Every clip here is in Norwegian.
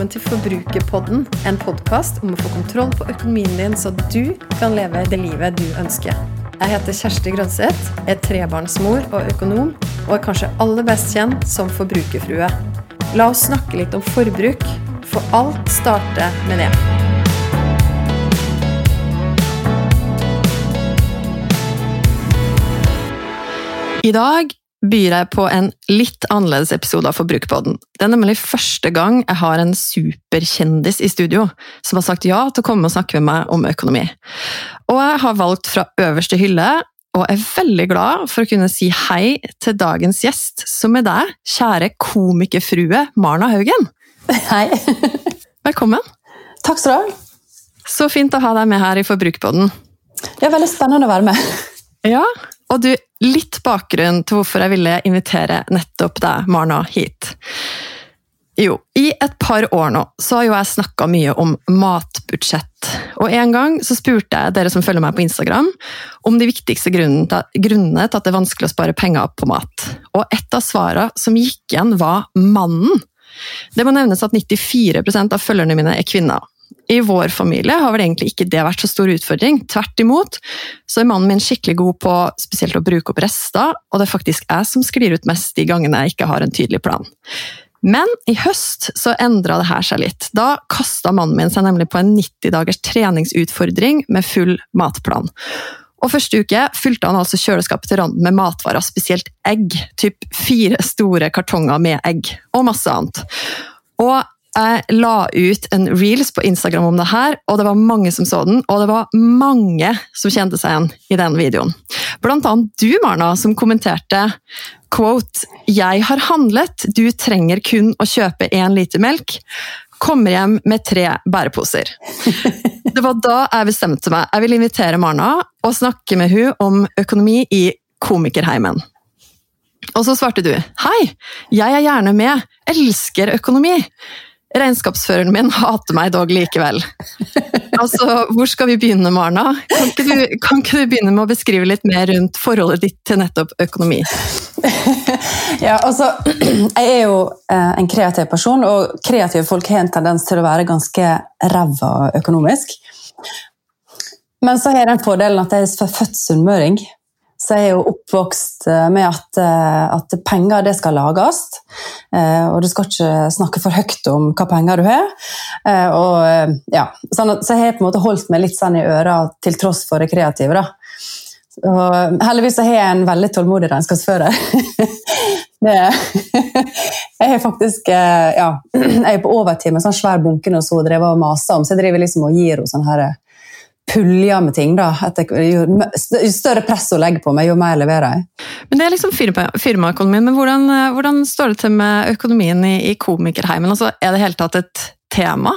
velkommen til Forbrukerpodden, en podkast om å få kontroll på økonomien din, så du kan leve det livet du ønsker. Jeg heter Kjersti Grønseth, er trebarnsmor og økonom, og er kanskje aller best kjent som forbrukerfrue. La oss snakke litt om forbruk, for alt starter med det. I dag byr jeg på en litt annerledes episode av Forbrukerpodden. Det er nemlig første gang jeg har en superkjendis i studio som har sagt ja til å komme og snakke med meg om økonomi. Og jeg har valgt fra øverste hylle, og er veldig glad for å kunne si hei til dagens gjest, som er deg, kjære komikerfrue Marna Haugen. Hei. Velkommen. Takk skal du ha. Så fint å ha deg med her i Forbrukerpodden. Det er veldig spennende å være med. Ja, og du, litt bakgrunn til hvorfor jeg ville invitere nettopp deg, Marna, hit. Jo, i et par år nå så har jo jeg snakka mye om matbudsjett. Og en gang så spurte jeg dere som følger meg på Instagram, om de viktigste grunnene til, at det er vanskelig å spare penger på mat. Og et av svarene som gikk igjen, var mannen. Det må nevnes at 94% av følgerne mine er kvinner. I vår familie har vel egentlig ikke det vært så stor utfordring. Tvert imot så er mannen min skikkelig god på spesielt å bruke opp rester, og det er faktisk jeg som sklir ut mest de gangene jeg ikke har en tydelig plan. Men i høst så endra det her seg litt. Da kasta mannen min seg nemlig på en 90 dagers treningsutfordring med full matplan. Og Første uke fylte han altså kjøleskapet til randen med matvarer, spesielt egg. Typ fire store kartonger med egg, og masse annet. Og jeg la ut en reels på Instagram om det her, og det var mange som så den. Og det var mange som kjente seg igjen i den videoen. Blant annet du, Marna, som kommenterte quote, 'Jeg har handlet, du trenger kun å kjøpe én liter melk'. Kommer hjem med tre bæreposer. Det var da jeg bestemte meg. Jeg vil invitere Marna og snakke med hun om økonomi i komikerheimen. Og så svarte du 'Hei, jeg er gjerne med. Elsker økonomi'. Regnskapsføreren min hater meg dog likevel. Altså, Hvor skal vi begynne, Marna? Kan ikke, du, kan ikke, du, begynne med å beskrive litt mer rundt forholdet ditt til nettopp økonomi? Ja, altså, Jeg er jo eh, en kreativ person, og kreative folk har en tendens til å være ganske ræva økonomisk. Men så har jeg den fordelen at jeg er født sunnmøring. Så er jeg er jo oppvokst eh, med at, eh, at, penger det skal lages. Eh, og du skal ikke snakke for høyt om hva penger du har. Og, ja, sånn så jeg har på en måte holdt meg litt sånn i øra til tross for det kreative. da. Og heldigvis har jeg en veldig tålmodig regnskapsfører. jeg har faktisk ja, jeg er på overtid med sånn svær bunke nå, så drev og om, så jeg driver liksom og gir henne sånn puljer med ting. da. Jo større press hun legger på meg, jo mer leverer jeg. Men Det er liksom firmaøkonomien, men hvordan, eh, hvordan, står det til med økonomien i, i komikerheimen? Altså, er det hele tatt et tema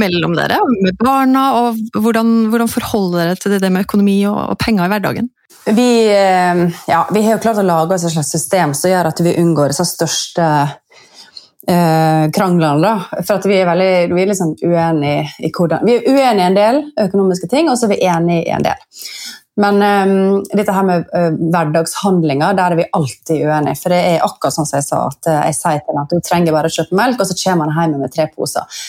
mellom dere, med barna, og hvordan, hvordan forholder dere til det med økonomi og, og penger i hverdagen? Vi, eh, ja, vi, har jo klart å lage oss et slags system som gjør at vi unngår disse største kranglene. da, For vi er veldig vi er liksom uenige i hvordan Vi er uenige i en del økonomiske ting, og så er vi enige i en del. Men um, dette her med uh, hverdagshandlinger, der er vi alltid uenige. For det er akkurat sånn som jeg sa, at uh, jeg sier til ham at du trenger bare å kjøpe melk, og så kommer han hjem med tre poser.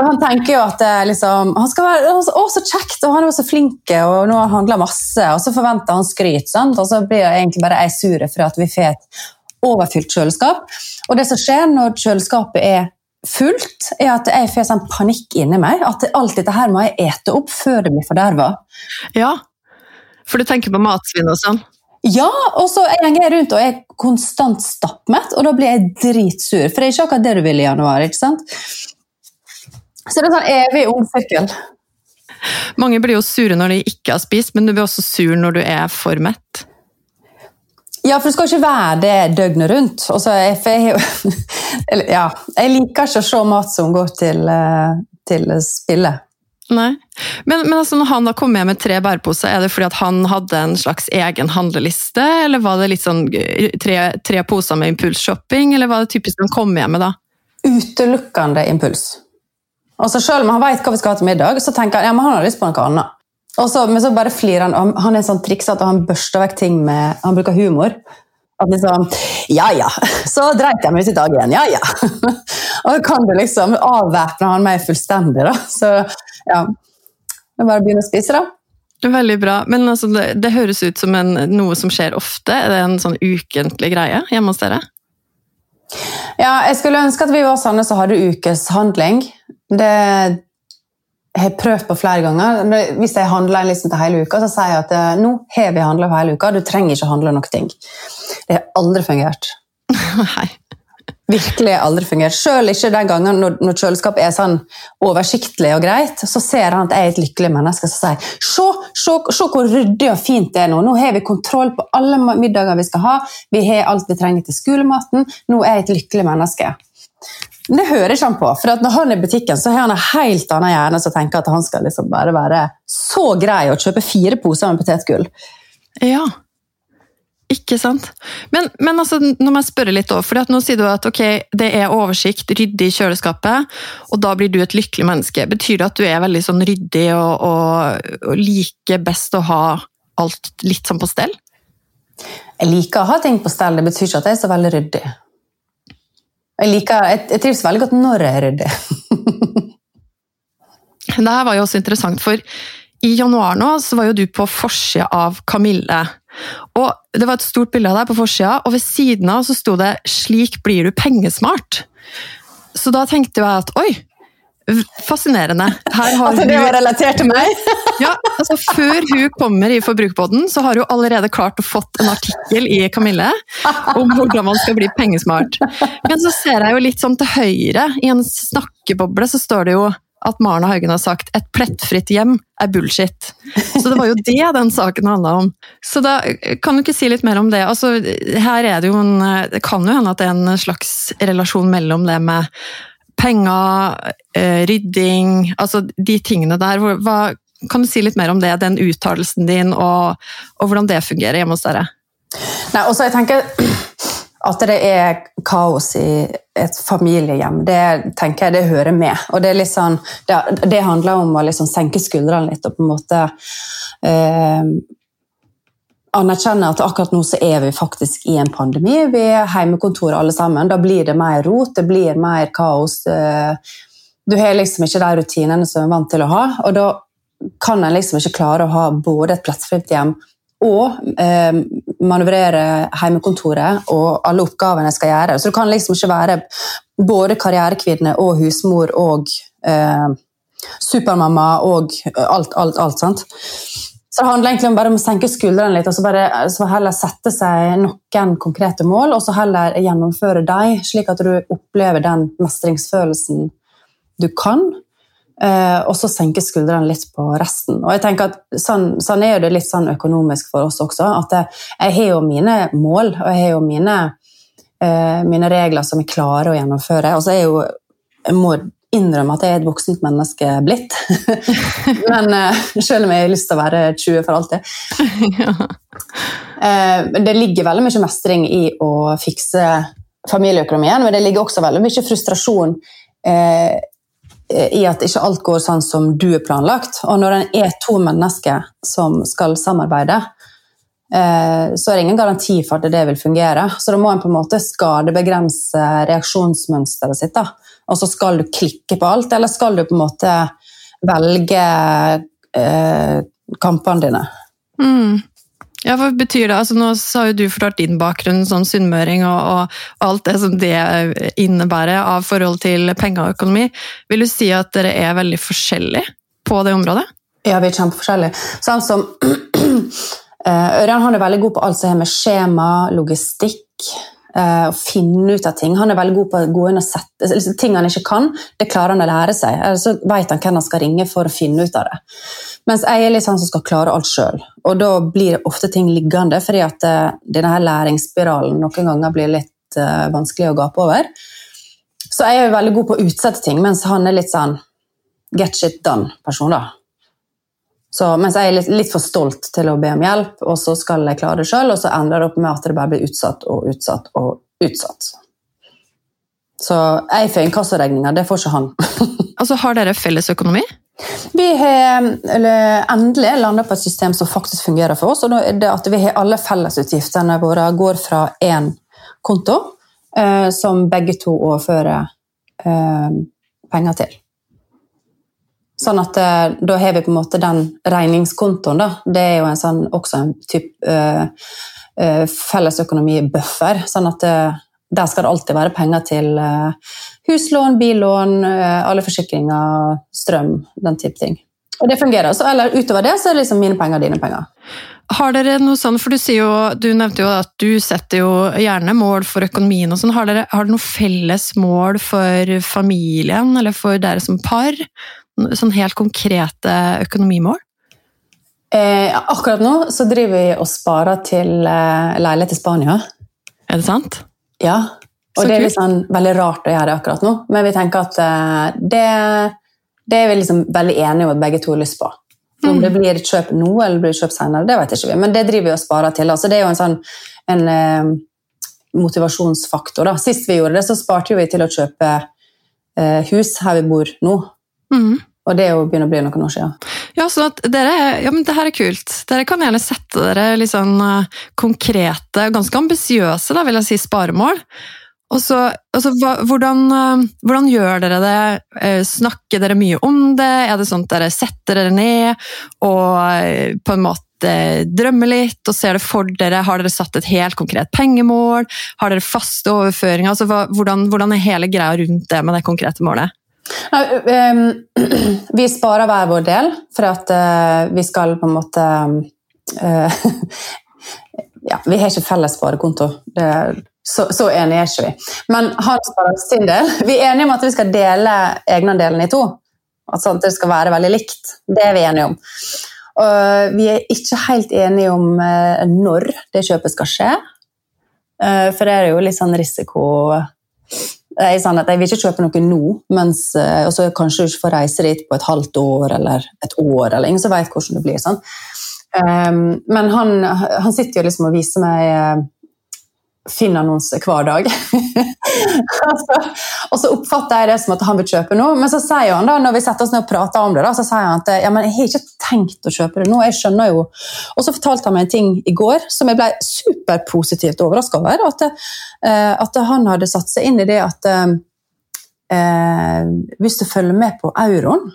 Og han tenker jo at uh, liksom, han skal være å, så kjekt, og han er jo så flink, og nå har han handla masse, og så forventer han skryt. Sant? Og så blir jeg egentlig bare jeg sur for at vi får et overfylt kjøleskap. Og det som skjer når kjøleskapet er fullt, er at jeg får sånn panikk inni meg. At alt dette her må jeg ete opp før det blir forderva. Ja, for du tenker på matsvinn og sånn? Ja, og så går jeg rundt og er konstant stappmett, og da blir jeg dritsur. For det er ikke akkurat det du vil i januar. ikke sant? Så det er sånn evig ond sirkel. Mange blir jo sure når de ikke har spist, men du blir også sur når du er for mett. Ja, for det skal ikke være det døgnet rundt. Jeg, jeg, ja, jeg, liker ikke å se mat som går til, eh, til spille. Nei. Men, men altså, når han da kom med med tre bæreposer, er det fordi at han hadde en slags egen handleliste? Eller var det litt sånn eh, tre, tre poser med impulsshopping, eller var det typisk han kom med med da? Utelukkende impuls. Altså Selv om han vet hva vi skal ha til middag, så tenker han ja, men han har lyst på noe annet. Så, men så bare flirer han. Han er sånn triksete, og han børster vekk ting med Han bruker humor. At liksom Ja ja, så dreit jeg meg ut i dag igjen. Ja ja. Og kan du liksom avvæpne han meg fullstendig, da. Så ja. Det er bare å begynne å spise, da. Veldig bra. Men altså, det, det, høres ut som en, noe som skjer ofte. Er det en sånn ukentlig greie hjemme hos dere? Ja, jeg skulle ønske at vi var sånne som hadde ukeshandling. Det har prøvd på flere ganger. Hvis jeg handler liksom til hele uka, så sier jeg at eh, nå har vi handla for hele uka, du trenger ikke handle noe. Det har aldri fungert. Nei virkelig aldri fungert. Selv ikke den gangen når, når kjøleskapet er sånn oversiktlig og greit, så ser han at jeg er et lykkelig menneske som sier se, se, se, hvor ryddig og fint det er nå. Nå har vi kontroll på alle middager vi skal ha. Vi har alt vi trenger til skolematen. Nå er jeg et lykkelig menneske. Det hører ikke han på, for når han er i butikken, så har han en helt annen hjerne som tenker at han skal liksom bare være så grei og kjøpe fire poser med potetgull. Ja. Ikke sant. Men, men altså, nå må jeg spørre litt òg, for nå sier du at okay, det er oversikt, ryddig i kjøleskapet, og da blir du et lykkelig menneske. Betyr det at du er veldig sånn ryddig og, og, og liker best å ha alt litt sånn på stell? Jeg liker å ha ting på stell, det betyr ikke at jeg er så veldig ryddig. Jeg, liker, jeg, jeg trives veldig godt når jeg er det her var jo også interessant, for i januar nå så var jo du på forsida av Kamille. Og Det var et stort bilde av deg på forsida, og ved siden av så sto det 'Slik blir du pengesmart'. Så da tenkte jeg at oi, fascinerende. At det var relatert til meg? ja, altså Før hun kommer i Forbrukerpodden, så har hun allerede klart å fått en artikkel i Kamille om hvordan man skal bli pengesmart. Men så ser jeg jo litt sånn til høyre, i en snakkeboble, så står det jo at Marna Haugen har sagt 'et plettfritt hjem er bullshit'. Så det var jo det den saken handla om. Så da kan du ikke si litt mer om det. Altså, her er det jo en Det kan jo hende at det er en slags relasjon mellom det med penger, eh, rydding, altså de tingene der. Hva, kan du si litt mer om det, den uttalelsen din, og, og hvordan det fungerer hjemme hos dere? Nei, også jeg tenker at det er kaos i et familiehjem, det tenker jeg det hører med. Og Det, sånn, det, det handler om å liksom senke skuldrene litt og på en måte eh, anerkjenne at akkurat nå så er vi faktisk i en pandemi. Vi er hjemmekontor alle sammen. Da blir det mer rot, det blir mer kaos. Eh, du har liksom ikke de rutinene som du er vant til å ha. og da kan en liksom ikke klare å ha både et plettfritt hjem og eh, manøvrere hjemmekontoret og alle oppgavene jeg skal gjøre. Så du kan liksom ikke være både karrierekvinne og husmor og eh, supermamma og alt, alt, alt. sant? Så det handler egentlig om bare om å senke skuldrene litt og så, bare, så heller sette seg noen konkrete mål, og så heller gjennomføre dem, slik at du opplever den mestringsfølelsen du kan. Uh, og så senke skuldrene litt på resten. Og jeg tenker at Sånn, sånn er det litt sånn økonomisk for oss også. at jeg, har jo mine mål og jeg har jo mine, uh, mine regler som jeg klarer å gjennomføre. Og så er jeg jo jeg må innrømme at jeg er et voksent menneske blitt. Men uh, selv om jeg har lyst til å være 20 for alltid. det ligger veldig mye mestring i å fikse familieøkonomien, men det ligger også veldig mye frustrasjon i at ikke alt går sånn som du er planlagt. Og når en er to mennesker som skal samarbeide, eh, så er det ingen garanti for at det vil fungere. Så da må en på en måte skadebegrense reaksjonsmønsteret sitt. Da. Og så skal du klikke på alt, eller skal du på en måte velge eh, kampene dine? Mm. Ja, hva betyr det? Altså, nå har jo du fortalt din bakgrunn som sunnmøring og, og, alt det som det innebærer av forhold til penger og økonomi. Vil du si at dere er veldig forskjellige på det området? Ja, vi er kjempeforskjellige. Sånn som eh, Ørjan han er veldig god på alt som har med skjema, logistikk å finne ut av ting. Han er veldig god på å gå inn og sette liksom, Ting han ikke kan, det klarer han å lære seg. Eller så vet han hvem han skal ringe for å finne ut av det. Mens jeg er litt sånn som skal klare alt sjøl. Og da blir det ofte ting liggende, fordi at uh, denne læringsspiralen noen ganger blir litt uh, vanskelig å gape over. Så jeg er veldig god på å utsette ting, mens han er litt sånn get shit done-person. da. Så, mens jeg er litt, litt, for stolt til å be om hjelp, og så skal jeg klare det sjøl, og så ender det opp med at det bare blir utsatt og utsatt og utsatt. Så jeg får inkassoregninga, det får ikke han. altså, Har dere felles økonomi? Vi har endelig landa på et system som faktisk fungerer for oss. og det at Vi har alle fellesutgiftene våre går fra én konto, eh, som begge to overfører eh, penger til. Sånn at eh, da har vi på en måte den regningskontoen, da. Det er jo en sånn, også en type eh, eh, fellesøkonomibuffer. Sånn at eh, der skal det alltid være penger til huslån, billån, alle forsikringer, strøm, den type ting. Og det fungerer. Så, eller utover det så er det liksom mine penger, dine penger. Har dere noe sånn, for du, jo, du nevnte jo at du setter jo gjerne mål for økonomien og sånn. Har dere, har dere noe felles mål for familien, eller for dere som par? Sånn helt konkrete økonomimål? Eh, akkurat nå så driver vi og sparer til eh, leilighet i Spania. Er det sant? Ja. Og Så det er liksom veldig rart å gjøre akkurat nå, men vi tenker at eh, det, det er vi liksom veldig enige om at begge to har lyst på. Om det blir et kjøp nå eller blir kjøp senere, det vet ikke vi, men det driver vi og sparer til. Altså, det er jo en sånn en, eh, motivasjonsfaktor. Da. Sist vi gjorde det, så sparte vi til å kjøpe eh, hus her vi bor nå. Mhm. Og det er jo begynner å bli noen år siden. Ja, så at dere, ja, men det her er kult. Dere kan gjerne sette dere litt sånn eh, konkrete, ganske ambisiøse, da, vil jeg si, sparemål. Og så, altså, hva, hvordan, eh, hvordan gjør dere det? Eh, Snakker dere mye om det? Er det sånn at dere setter dere ned og på en måte drømmer litt og ser det for dere? Har dere satt et helt konkret pengemål? Har dere faste overføringer? Altså, hva, hvordan, hvordan er hele greia rundt det med det konkrete målet? Ehm, vi sparer hver vår del, for at eh, vi skal på en måte eh, Ja, vi har ikke felles sparekonto. Så, så enige er ikke vi. Men han sparer sin del. Vi er enige om at vi skal dele egenandelen i to. Altså at det skal være veldig likt. Det er vi enige om. Og vi er ikke helt enige om eh, når det kjøpet skal skje. Eh, for det er jo litt sånn risiko er sånn Jeg vil ikke kjøpe noe nå, mens, eh, og så kanskje du ikke får reise dit på et halvt år eller et år. eller Ingen som vet hvordan det blir. sånn. Um, men han, han sitter jo liksom og viser meg uh, Finn-annonse hver dag. og, så, og så oppfatter jeg det som at han vil kjøpe noe, men så sier han da, når vi setter oss ned og prater om det, da, så sier han at ja, men jeg har ikke tenkt å kjøpe det nå. jeg skjønner jo. Og så fortalte han meg en ting i går som jeg ble superpositivt overraska over. At, eh, at han hadde satt seg inn i det at eh, eh, hvis du følger med på euroen,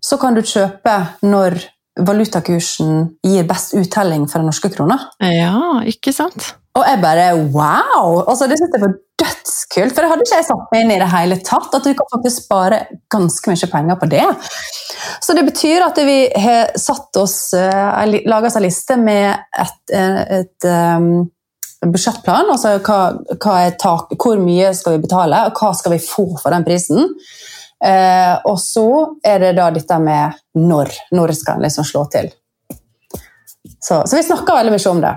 så kan du kjøpe når valutakursen gir best uttelling for den norske krona. Ja, ikke sant? Og jeg bare wow! Altså, det synes jeg var dødskult, for det hadde ikke jeg satt meg inn i det hele tatt. At du kan faktisk spare ganske mye penger på det. Så det betyr at vi har satt oss, uh, laga oss en liste med et, et, et um, budsjettplan. Altså hva, hva tak, hvor mye skal vi betale, og hva skal vi få for den prisen. Eh, og så er det da dette med når. Når skal en liksom slå til. Så, så vi snakker veldig mye om det.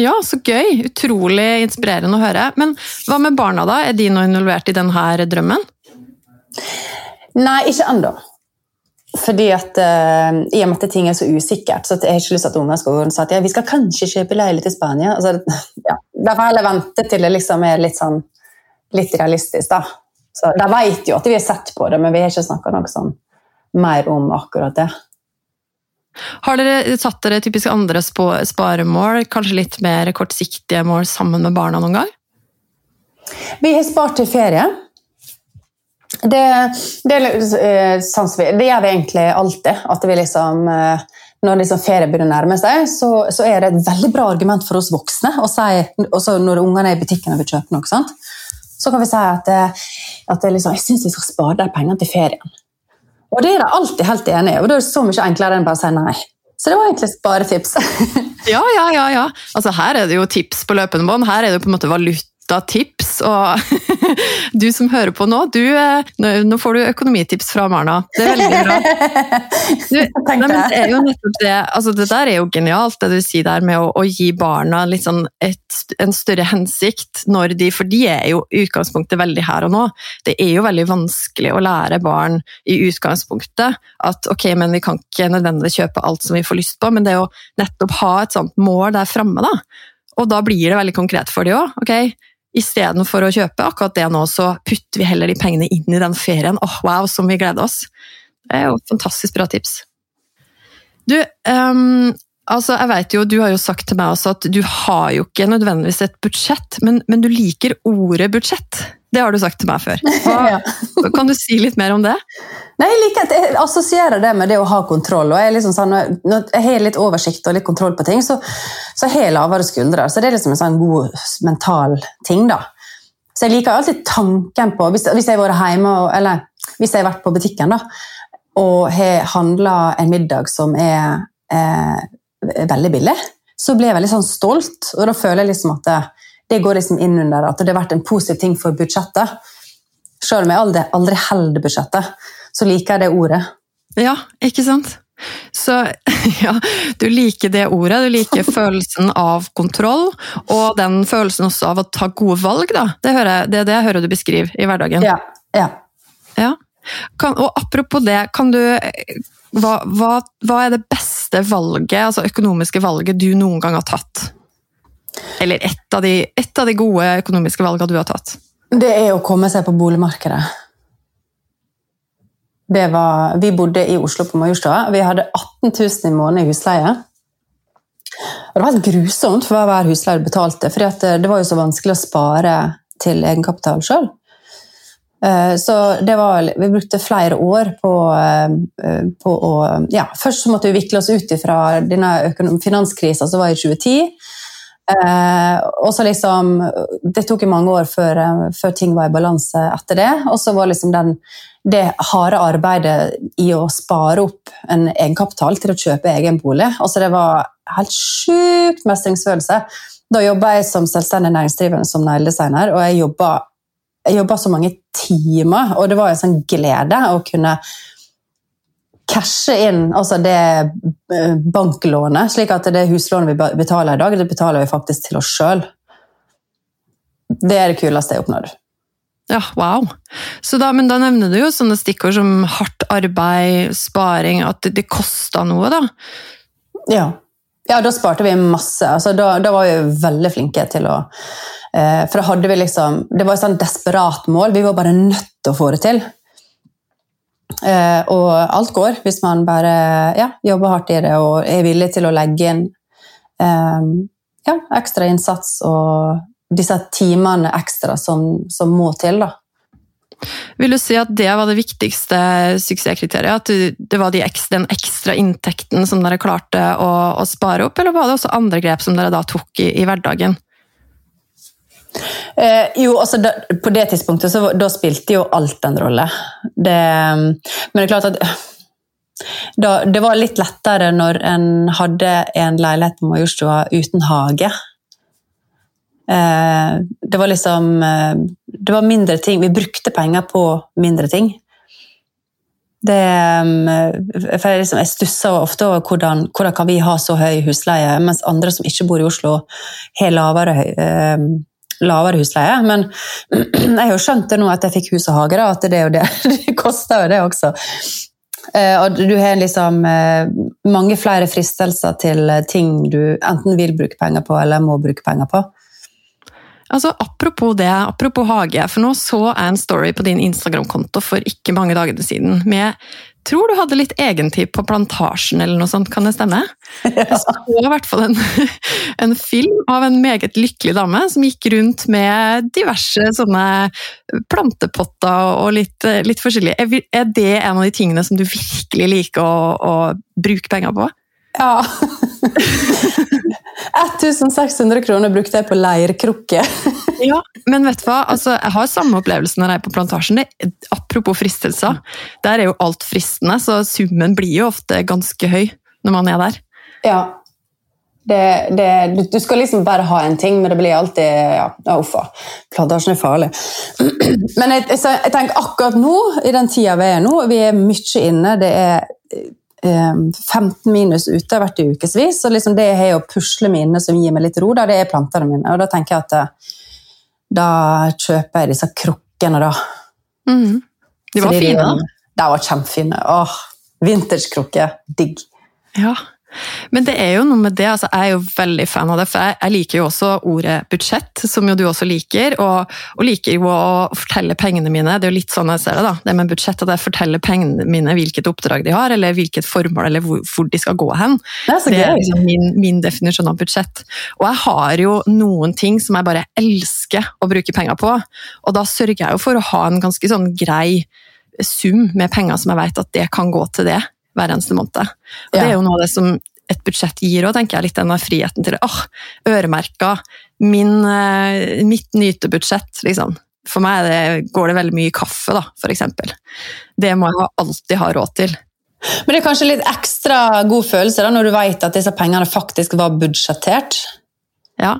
Ja, så gøy. Utrolig inspirerende å høre. Men hva med barna, da? Er de nå involvert i denne drømmen? Nei, ikke ennå. Fordi at uh, I og med at ting er så usikkert, så jeg har ikke lyst til at ungene skal si at ja, vi skal kanskje kjøpe leilighet i Spania. Altså, ja. Da får jeg heller vente til det liksom er litt, sånn, litt realistisk. da. Så De vet jo at vi har sett på det, men vi har ikke snakka noe sånn mer om akkurat det. Har dere satt dere typisk andre sparemål, kanskje litt mer kortsiktige mål sammen med barna noen gang? Vi har spart til ferie. Det, det, eh, sånn det gjør vi egentlig alltid. At vi liksom, eh, når liksom ferie begynner å nærme seg, så, så er det et veldig bra argument for oss voksne å si, når ungene er i butikken og vil kjøpe noe, sant? Så kan vi si at, eh, at liksom, jeg syns vi skal spare de pengene til ferien. Og det er de alltid helt enig i, og da er det så mye enklere enn bare å si nei. Så det var egentlig bare tips. Ja, ja, ja. ja. Altså, her er det jo tips på løpende bånd. Her er det jo på en måte valutatips. Og du som hører på nå, du, eh, nå får du økonomitips fra Marna. Det er veldig bra. Du, nei, men det er jo nettopp det, altså det der er jo genialt, det du sier der med å, å gi barna litt sånn et, en større hensikt når de For de er jo i utgangspunktet veldig her og nå. Det er jo veldig vanskelig å lære barn i utgangspunktet at ok, men vi kan ikke nødvendigvis kjøpe alt som vi får lyst på, men det å nettopp ha et sånt mål der framme, da. Og da blir det veldig konkret for de òg. Okay? Istedenfor å kjøpe akkurat det nå, så putter vi heller de pengene inn i den ferien. Åh, wow, som vi gleder oss. Det er jo et fantastisk bra tips. Du, ehm, Altså, jeg vet jo, Du har jo sagt til meg også at du har jo ikke nødvendigvis et budsjett, men, men du liker ordet budsjett. Det har du sagt til meg før. Hva, kan du si litt mer om det? Nei, Jeg liker at jeg assosierer det med det å ha kontroll. og jeg, liksom sånn, Når jeg har litt oversikt og litt kontroll på ting, så, så har jeg lavere skuldre. Så det er liksom en sånn god mental ting. da. Så jeg liker alltid tanken på Hvis, hvis jeg har vært hjemme, eller hvis jeg har vært på butikken da, og har handla en middag som er eh, veldig billig, så blir jeg veldig sånn stolt. Og da føler jeg liksom at det, det går liksom inn under at det har vært en positiv ting for budsjettet. Selv om jeg aldri, aldri holder budsjettet, så liker jeg det ordet. Ja, ikke sant? Så ja, du liker det ordet, du liker følelsen av kontroll, og den følelsen også av å ta gode valg, da. Det, jeg, det er det jeg hører du beskriver i hverdagen. Ja, ja. ja. Kan, og apropos det, kan du hva, hva, hva, er det beste valget, altså økonomiske valget du noen gang har tatt? Eller ett av, de, et av de gode økonomiske valgene du har tatt? Det er å komme seg på boligmarkedet. Var, vi bodde i Oslo på Majorstua. Vi hadde 18 000 i måneden i husleie. Og det var helt grusomt for hver husleier betalte, for det var jo så vanskelig å spare til egenkapital sjøl. Eh, så det var, vi brukte flere år på, eh, på å ja, Først så måtte vi vikle oss ut fra denne finanskrisa som var i 2010. Eh, og så liksom, Det tok jo mange år før, før, ting var i balanse etter det. Og så var liksom den, det harde arbeidet i å spare opp en egenkapital til å kjøpe egen bolig. Altså det var helt sjukt mestringsfølelse. Da jobba jeg som selvstendig næringsdrivende som negledesigner, og jeg jobba jeg jobba så mange timer, og det var en sånn glede å kunne cashe inn altså det eh, banklånet, slik at det huslånet vi betaler i dag, det betaler vi faktisk til oss sjøl. Det er det kuleste jeg har oppnådd. Ja, wow. Da, men da nevner du jo sånne stikkord som hardt arbeid, sparing, at det, det kosta noe, da? Ja. ja. da sparte vi masse. Altså, da, da var vi veldig flinke til å for da hadde vi liksom Det var et sånn desperat mål. Vi var bare nødt til å få det til. Eh, og alt går hvis man bare ja, jobber hardt i det og er villig til å legge inn eh, ja, ekstra innsats og disse timene ekstra som, som må til. da. Vil du si at det var det viktigste suksesskriteriet? At det var de ekstra, den ekstra inntekten som dere klarte å, å, spare opp, eller var det også andre grep som dere da tok i, i hverdagen? Eh, jo, altså da, På det tidspunktet så da spilte jo alt en rolle. Det, men det er klart at da, det var litt lettere når en hadde en leilighet på Majorstua uten hage. Eh, det var liksom eh, Det var mindre ting. Vi brukte penger på mindre ting. Det, eh, for jeg, liksom, jeg stusser ofte over hvordan, hvordan kan vi ha så høy husleie, mens andre som ikke bor i Oslo, har lavere eh, lavere husleie. Men jeg har jo skjønt det nå at jeg fikk hus og hage, da, at det det, det koster jo det også. Eh, og du har liksom eh, mange flere fristelser til ting du enten vil bruke penger på eller må bruke penger på. Altså, Apropos det, apropos hage, for nå så jeg en story på din Instagram-konto for ikke mange dagene siden med tror du hadde litt egentid på Plantasjen, eller noe sånt, kan det stemme? Ja. Jeg så i hvert fall en, en, film av en meget lykkelig dame som gikk rundt med diverse sånne plantepotter og litt, litt forskjellig. Er det en av de tingene som du virkelig liker å, å bruke penger på? Ja. 1600 kroner brukte jeg på leirkrukke. ja, men vet du hva? Altså, jeg har samme opplevelse når jeg er på plantasjen. Det, apropos fristelser. Der er jo alt fristende, så summen blir jo ofte ganske høy når man er der. Ja. Det, det, du skal liksom bare ha en ting, men det blir alltid ja, uffa. Plantasjen er farlig. Men jeg, jeg, tenker akkurat nå, i den tida vi er nå, vi er mye inne. Det er 15 eh, minus ute hvert ukevis. Så liksom det har jo pusle mine som gir meg litt ro, da, det er plantene mine. Og da tenker jeg at eh, da kjøper jeg disse krukkene, da. Mm. De var Fordi fine? De, de var kjempefine. Åh, Vintage-krukke. Digg. Ja. Men det er jo noe med det, altså jeg er jo veldig fan av det, for jeg, jeg liker jo også ordet budsjett, som jo du også liker, og, og, liker jo å fortelle pengene mine. Det er jo litt sånn jeg ser det, da. Det med budsjett, at jeg forteller pengene mine hvilket oppdrag de har, eller hvilket formål, eller hvor, hvor de skal gå hen. Det er, det er liksom min, min, definisjon av budsjett. Og jeg har jo noen ting som jeg bare elsker å bruke penger på, og da sørger jeg jo for å ha en ganske sånn grei sum med penger som jeg vet at det kan gå til det hver eneste måned. Og. Det er jo noe av det som et budsjett gir òg, tenker jeg. Litt denne friheten til åh, øremerka. Min, eh, mitt nytebudsjett, liksom. For meg det, går det veldig mye i kaffe, da, f.eks. Det må jeg alltid ha råd til. Men det er kanskje litt ekstra god følelse da, når du vet at disse pengene faktisk var budsjettert? Ja,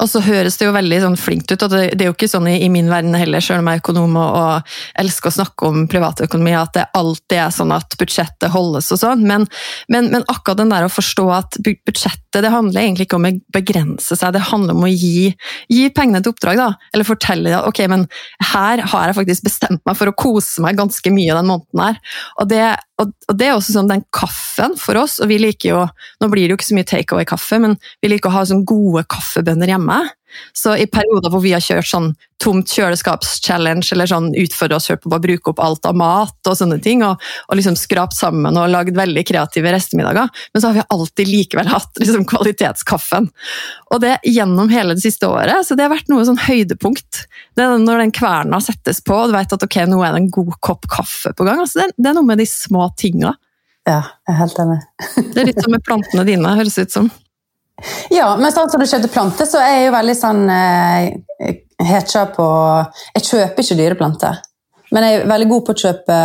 og så høres det jo veldig sånn flinkt ut, og det, det er jo ikke sånn i, i, min verden heller, selv om jeg er økonom og, og, elsker å snakke om privatøkonomi, at det alltid er sånn at budsjettet holdes og sånn, men, men, men, akkurat den der å forstå at budsjettet det handler egentlig ikke om å begrense seg, det handler om å gi, gi pengene til oppdrag, da. Eller fortelle at ok, men her har jeg faktisk bestemt meg for å kose meg ganske mye den måneden her. Og det, og, og det er også sånn den kaffen for oss, og vi liker jo Nå blir det jo ikke så mye takeaway-kaffe, men vi liker å ha sånn gode kaffebønner hjemme. Så i perioder hvor vi har kjørt sånn tomt kjøleskaps-challenge, eller sånn utfordre oss selv på å bruke opp alt av mat og sånne ting, og, og liksom skrapt sammen og lagd veldig kreative restemiddager, men så har vi alltid likevel hatt liksom kvalitetskaffen. Og det gjennom hele det siste året, så det har vært noe sånn høydepunkt. Det er når den kverna settes på, og du vet at ok, nå er det en god kopp kaffe på gang. Altså, det, det er noe med de små tinga. Ja, jeg er helt enig. det er litt som med plantene dine, høres ut som. Ja, men sånn som du kjøpte planter, så er jeg jo veldig sånn eh, hetja på Jeg kjøper ikke dyre planter, men jeg er veldig god på å kjøpe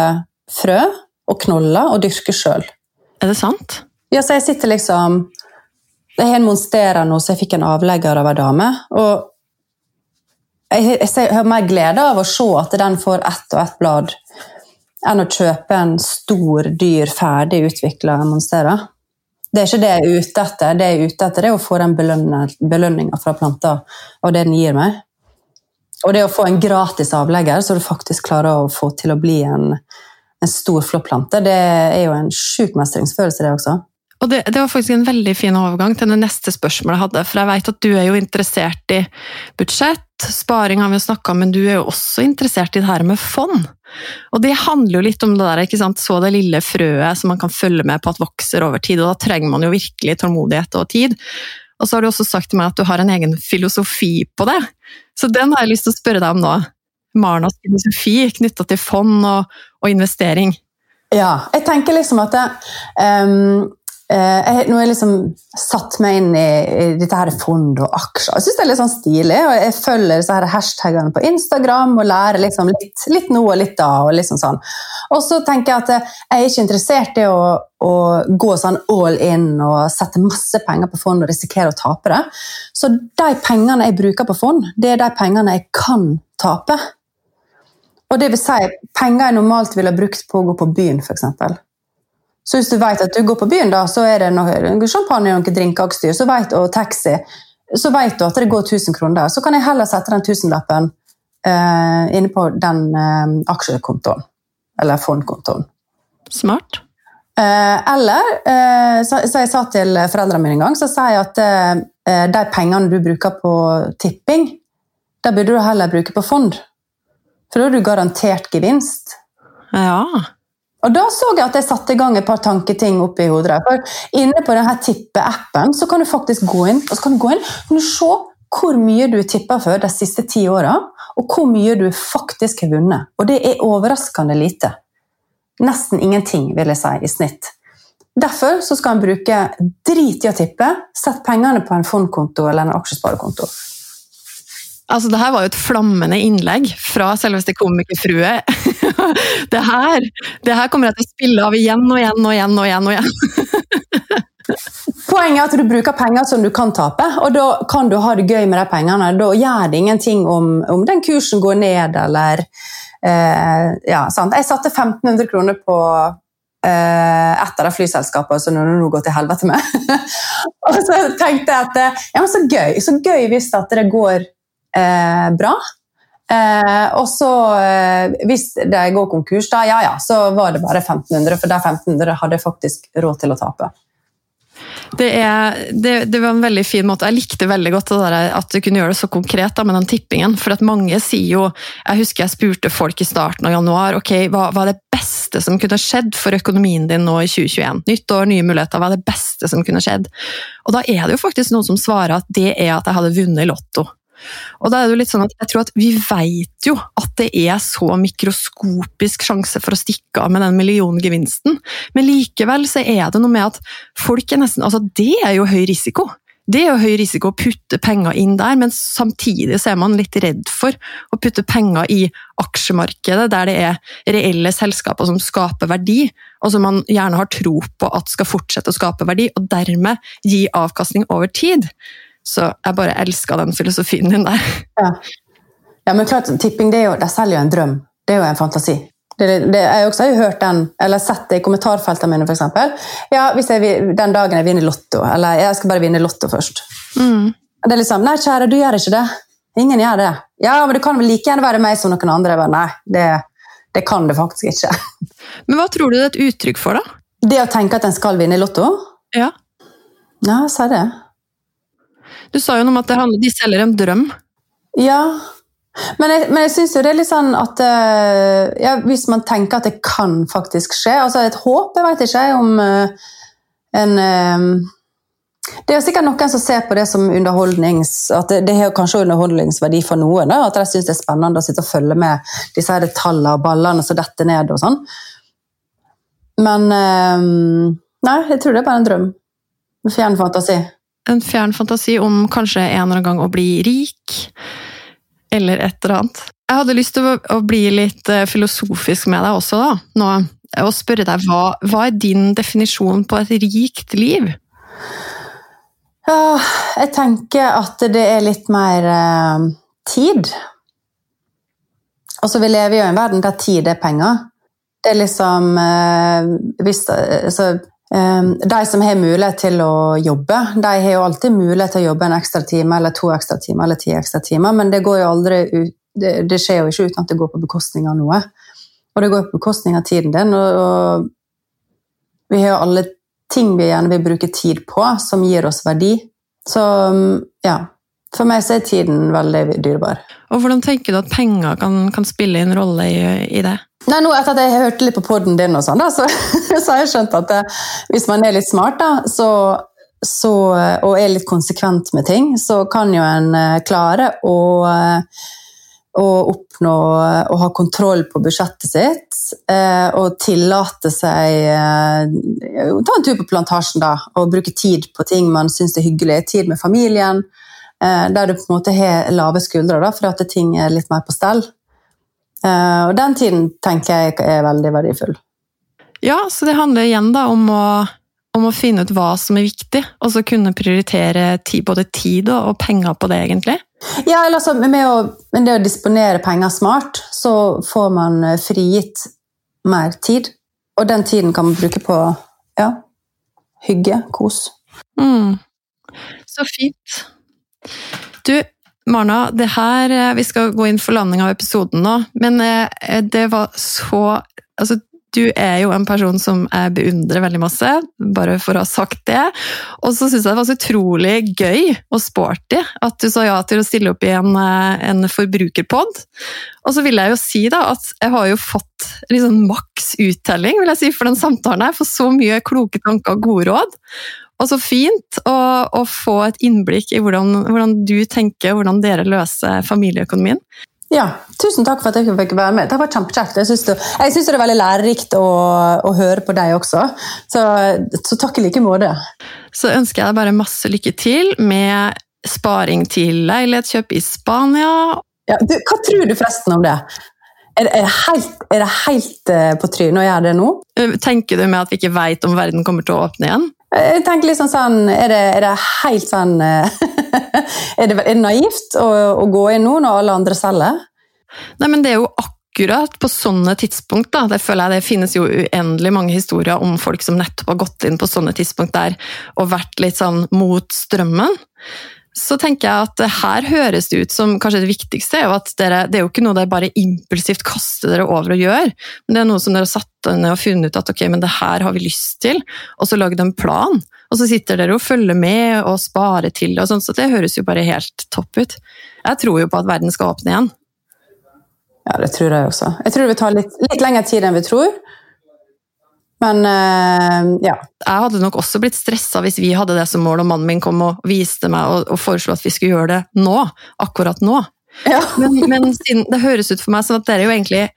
frø og knoller og dyrke sjøl. Er det sant? Ja, så jeg sitter liksom Jeg har en monstera nå, så jeg fikk en avlegger av ei dame. Og jeg, jeg, jeg, har mer glede av å se at den får ett og ett blad, enn å kjøpe en stor, dyr, ferdig utvikla monstera. Det er ikke det jeg er ute etter. Det jeg er ute etter, er å få den belønninga fra planta og det den gir meg. Og det å få en gratis avlegger, så du faktisk klarer å få til å bli en, en stor, flott plante, det er jo en sjuk mestringsfølelse, det også. Og det, det, var faktisk en veldig fin overgang til det neste spørsmålet jeg hadde. For jeg vet at du er jo interessert i budsjett, sparing har vi jo snakka om, men du er jo også interessert i det her med fond. Og det handler jo litt om det der, ikke sant? så det lille frøet som man kan følge med på at vokser over tid. Og da trenger man jo virkelig tålmodighet og tid. Og så har du også sagt til meg at du har en egen filosofi på det. Så den har jeg lyst til å spørre deg om nå. Marnas filosofi knytta til fond og, og, investering. Ja, jeg tenker liksom at det, um, jeg, nå har jeg liksom satt meg inn i, dette her fond og aksjer. Jeg syns det er litt sånn stilig. og Jeg følger disse her hashtagene på Instagram og lærer liksom litt, litt nå og litt da. Og liksom sånn. Og så tenker jeg at jeg er ikke interessert i å, å, gå sånn all in og sette masse penger på fond og risikere å tape det. Så de pengene jeg bruker på fond, det er de pengene jeg kan tape. Og det vil si penger jeg normalt ville brukt på å gå på byen, f.eks. Så hvis du vet at du går på byen, da, så er det noe champagne og noen drinkeutstyr og taxi, så vet du at det går 1000 kroner der. Så kan jeg heller sette den tusenlappen uh, inne på den uh, aksjekontoen. Eller fondkontoen. Smart. Uh, eller, så, så, jeg sa til foreldrene mine en gang, så sa jeg at de pengene du bruker på tipping, det burde du heller bruke på fond. For da har du garantert gevinst. Ja. Og Da så jeg at jeg satte i gang et par tanketing oppi hodet. For inne på denne tippe-appen så kan du faktisk gå inn og så kan du gå inn, kan du se hvor mye du tippa for de siste ti åra, og hvor mye du faktisk har vunnet. Og det er overraskende lite. Nesten ingenting, vil jeg si, i snitt. Derfor skal en bruke drit i å tippe. Sett pengene på en fondkonto eller en aksjesparekonto. Altså, det her var jo et flammende innlegg fra selveste komikerfrue. det, her, det her kommer jeg til å spille av igjen og igjen og igjen og igjen. og igjen. Poenget er at du bruker penger som du kan tape, og da kan du ha det gøy med de pengene. Da gjør det ingenting om, om den kursen går ned eller eh, ja? Jeg satte 1500 kroner på eh, et av de flyselskapene som nå går til helvete med. og så tenkte jeg at ja, men så gøy, så gøy hvis det går eh, bra. Eh, og så, eh, hvis de går konkurs, da, ja ja, så var det bare 1500, for de 1500 hadde jeg faktisk råd til å tape. Det, er, det, det, var en veldig fin måte. Jeg likte veldig godt der, at du kunne gjøre det så konkret da, med den tippingen. For at mange sier jo Jeg husker jeg spurte folk i starten av januar ok, hva, hva er det beste som kunne skjedd for økonomien din nå i 2021. Nytt år, nye muligheter. Hva er det beste som kunne skjedd? Og da er det jo faktisk noen som svarer at det er at jeg hadde vunnet i Lotto. Og da er det jo litt sånn at jeg tror at Vi vet jo at det er så mikroskopisk sjanse for å stikke av med den milliongevinsten, men likevel så er det noe med at folk er nesten Altså, det er jo høy risiko. Det er jo høy risiko å putte penger inn der, men samtidig så er man litt redd for å putte penger i aksjemarkedet, der det er reelle selskaper som skaper verdi, og som man gjerne har tro på at skal fortsette å skape verdi, og dermed gi avkastning over tid. Så jeg bare elska den filosofien din der. Ja. ja. men klart, tipping det er jo, de selger jo en drøm. Det er jo en fantasi. Det, det, jeg også har jo hørt den, eller sett det i kommentarfeltene mine, f.eks. Ja, hvis jeg, den dagen jeg vinner Lotto, eller jeg skal bare vinne Lotto først. Mm. Det er liksom Nei, kjære, du gjør ikke det. Ingen gjør det. Ja, men det kan vel like gjerne være meg som noen andre. Bare, nei, det, det kan det faktisk ikke. Men hva tror du det er et uttrykk for, da? Det å tenke at en skal vinne i Lotto? Ja. Ja, si det. Du sa jo noe om at handler, de selger en drøm. Ja, men jeg, men jeg syns jo det er litt sånn at uh, ja, Hvis man tenker at det kan faktisk skje altså Et håp, jeg vet ikke om uh, en uh, Det er sikkert noen som ser på det som underholdnings... At det, har kanskje underholdningsverdi for noen. At de syns det er spennende å sitte og følge med disse her tallene og ballene som detter ned og sånn. Men Nei, jeg tror det er bare en drøm. Fjern fantasi. En fjern fantasi om kanskje en eller annen gang å bli rik eller et eller annet. Jeg hadde lyst til å, bli litt eh, filosofisk med deg også, da, nå, og spørre deg hva, hva er din definisjon på et rikt liv? Ja, jeg tenker at det er litt mer eh, tid. Altså, vi lever jo i en verden der tid er penger. Det er liksom eh, hvis, altså, Ehm, de som har mulighet til å jobbe, de har jo alltid mulighet til å jobbe en ekstra time eller to ekstra timer eller ti ekstra timer, men det, går jo aldri ut, det, skjer jo ikke uten at det går på bekostning av noe. Og det går på bekostning av tiden din. Og vi har jo alle ting vi gjerne vil bruke tid på, som gir oss verdi. Så ja, for meg så er tiden veldig dyrebar. Og Hvordan tenker du at penger kan, kan spille en rolle i, i det? Nei, nå Etter at jeg hørte litt på poden din, og sånn, da, så, så, har jeg skjønt at det, eh, hvis man er litt smart da, så, så, og er litt konsekvent med ting, så kan jo en eh, klare å, eh, å oppnå å ha kontroll på budsjettet sitt og tillate seg Ta en tur på plantasjen da, og bruke tid på ting man syns er hyggelig. Tid med familien, der du på en måte har lave skuldre da, for at ting er litt mer på stell. Eh, og den tiden tenker jeg er veldig verdifull. Ja, så det handler igjen da om å, om å finne ut hva som er viktig, og så kunne prioritere tid, både tid og, penger på det, egentlig. Ja, eller altså, med, å, med det å disponere penger smart, så får man eh, frigitt mer tid. Og den tiden kan man bruke på ja, hygge, kos. Mm. Så fint. Du, Marna, det her, eh, vi skal gå inn for landing av episoden nå, men eh, det var så altså, du er jo en person som jeg beundrer veldig masse, bare for å ha sagt det. Og så syns jeg det var så utrolig gøy og sporty at du sa ja til å stille opp i en, eh, en forbrukerpod. Og så vil jeg jo si da at jeg har jo fått liksom maks uttelling vil jeg si, for den samtalen her. For så mye kloke tanker og gode råd. Og så fint å, å, få et innblikk i hvordan, hvordan du tenker, hvordan dere løser familieøkonomien. Ja, tusen takk for at jeg fikk være med. Det var kjempekjekt. Jeg syns det, det, er veldig lærerikt å, å, høre på deg også, så, så takk i like måte. Så ønsker jeg deg bare masse lykke til med sparing til leilighetskjøp i Spania. Ja, du, hva tror du forresten om det? Er, er, det helt, er det helt eh, på trynet å gjøre det nå? Tenker du med at vi ikke veit om verden kommer til å åpne igjen? Jeg tenker liksom sånn, Er det, er det helt sånn eh, er, det, er, det, naivt å, å, gå inn nå når alle andre selger? Nei, men det er jo akkurat på sånne tidspunkt da, det føler jeg det finnes jo uendelig mange historier om folk som nettopp har gått inn på sånne tidspunkt der og vært litt sånn mot strømmen. Så tenker jeg at her høres det ut som kanskje det viktigste er jo at dere, det er jo ikke noe dere bare impulsivt kaster dere over og gjør, men det er noe som dere har satt ned og funnet ut at ok, men det her har vi lyst til, og så lagd en plan. Og så sitter dere og følger med og sparer til det, sånn, så det høres jo bare helt topp ut. Jeg tror jo på at verden skal åpne igjen. Ja, det tror jeg også. Jeg tror det vil ta litt, litt lengre tid enn vi tror. Men uh, ja. Jeg hadde nok også blitt stressa hvis vi hadde det som mål, og mannen min kom og viste meg og, og foreslo at vi skulle gjøre det nå. Akkurat nå. Ja. Men, men det høres ut for meg som at dere er jo egentlig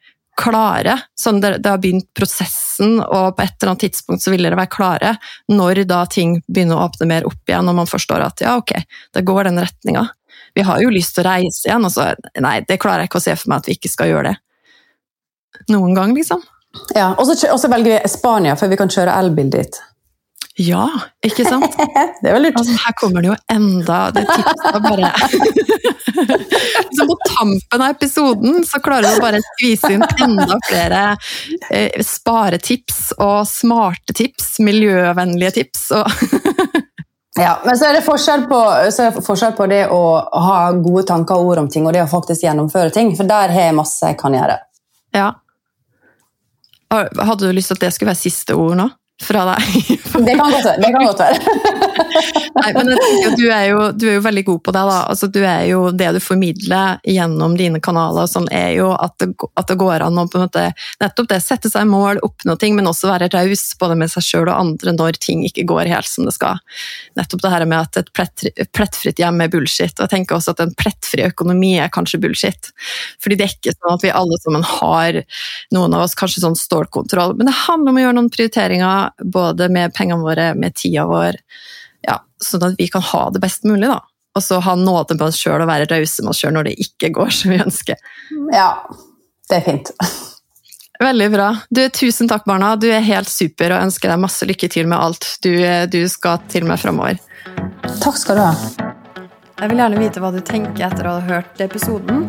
klare. Sånn det, det, har begynt prosessen, og på et eller annet tidspunkt så vil dere være klare når da ting begynner å åpne mer opp igjen, og man forstår at ja, ok, det går den retninga. Vi har jo lyst til å reise igjen, og så nei, det klarer jeg ikke å se for meg at vi ikke skal gjøre det. Noen gang, liksom. Ja, Og så velger vi Spania, for vi kan kjøre elbil dit. Ja, ikke sant? det er vel lurt. Altså, her kommer det jo enda Det tipset bare Så på tampen av episoden så klarer du å bare skvise inn enda flere eh, sparetips og smarte tips, miljøvennlige tips. og Ja, men så er, det på, så er det forskjell på det å ha gode tanker og ord om ting, og det å faktisk gjennomføre ting. For der har jeg masse jeg kan gjøre. Ja. Hadde du lyst til at det skulle være siste ord nå? Fra deg? det kan godt være. Det kan godt være. Nei, men jeg du, er jo, du er jo veldig god på det. da. Altså, du er jo, det du formidler gjennom dine kanaler, sånn, er jo at det, at det, går an å på en måte, nettopp det, sette seg mål, oppnå ting, men også være raus både med seg sjøl og andre når ting ikke går helt som det skal. Nettopp det her med at et plett, plettfritt hjem er bullshit. og jeg tenker også at En plettfri økonomi er kanskje bullshit. Fordi det er ikke sånn at vi alle sammen har noen av oss kanskje sånn stålkontroll, men det handler om å gjøre noen prioriteringer både med pengene våre, med tida vår ja, sånn at vi kan ha det best mulig. da. Og så ha nåde med oss sjøl og være rause med oss sjøl når det ikke går som vi ønsker. Ja, det er fint. Veldig bra. Du, tusen takk, Barna. Du er helt super og ønsker deg masse lykke til med alt du, du skal til med framover. Takk skal du ha. Jeg vil gjerne vite hva du tenker etter å ha hørt episoden.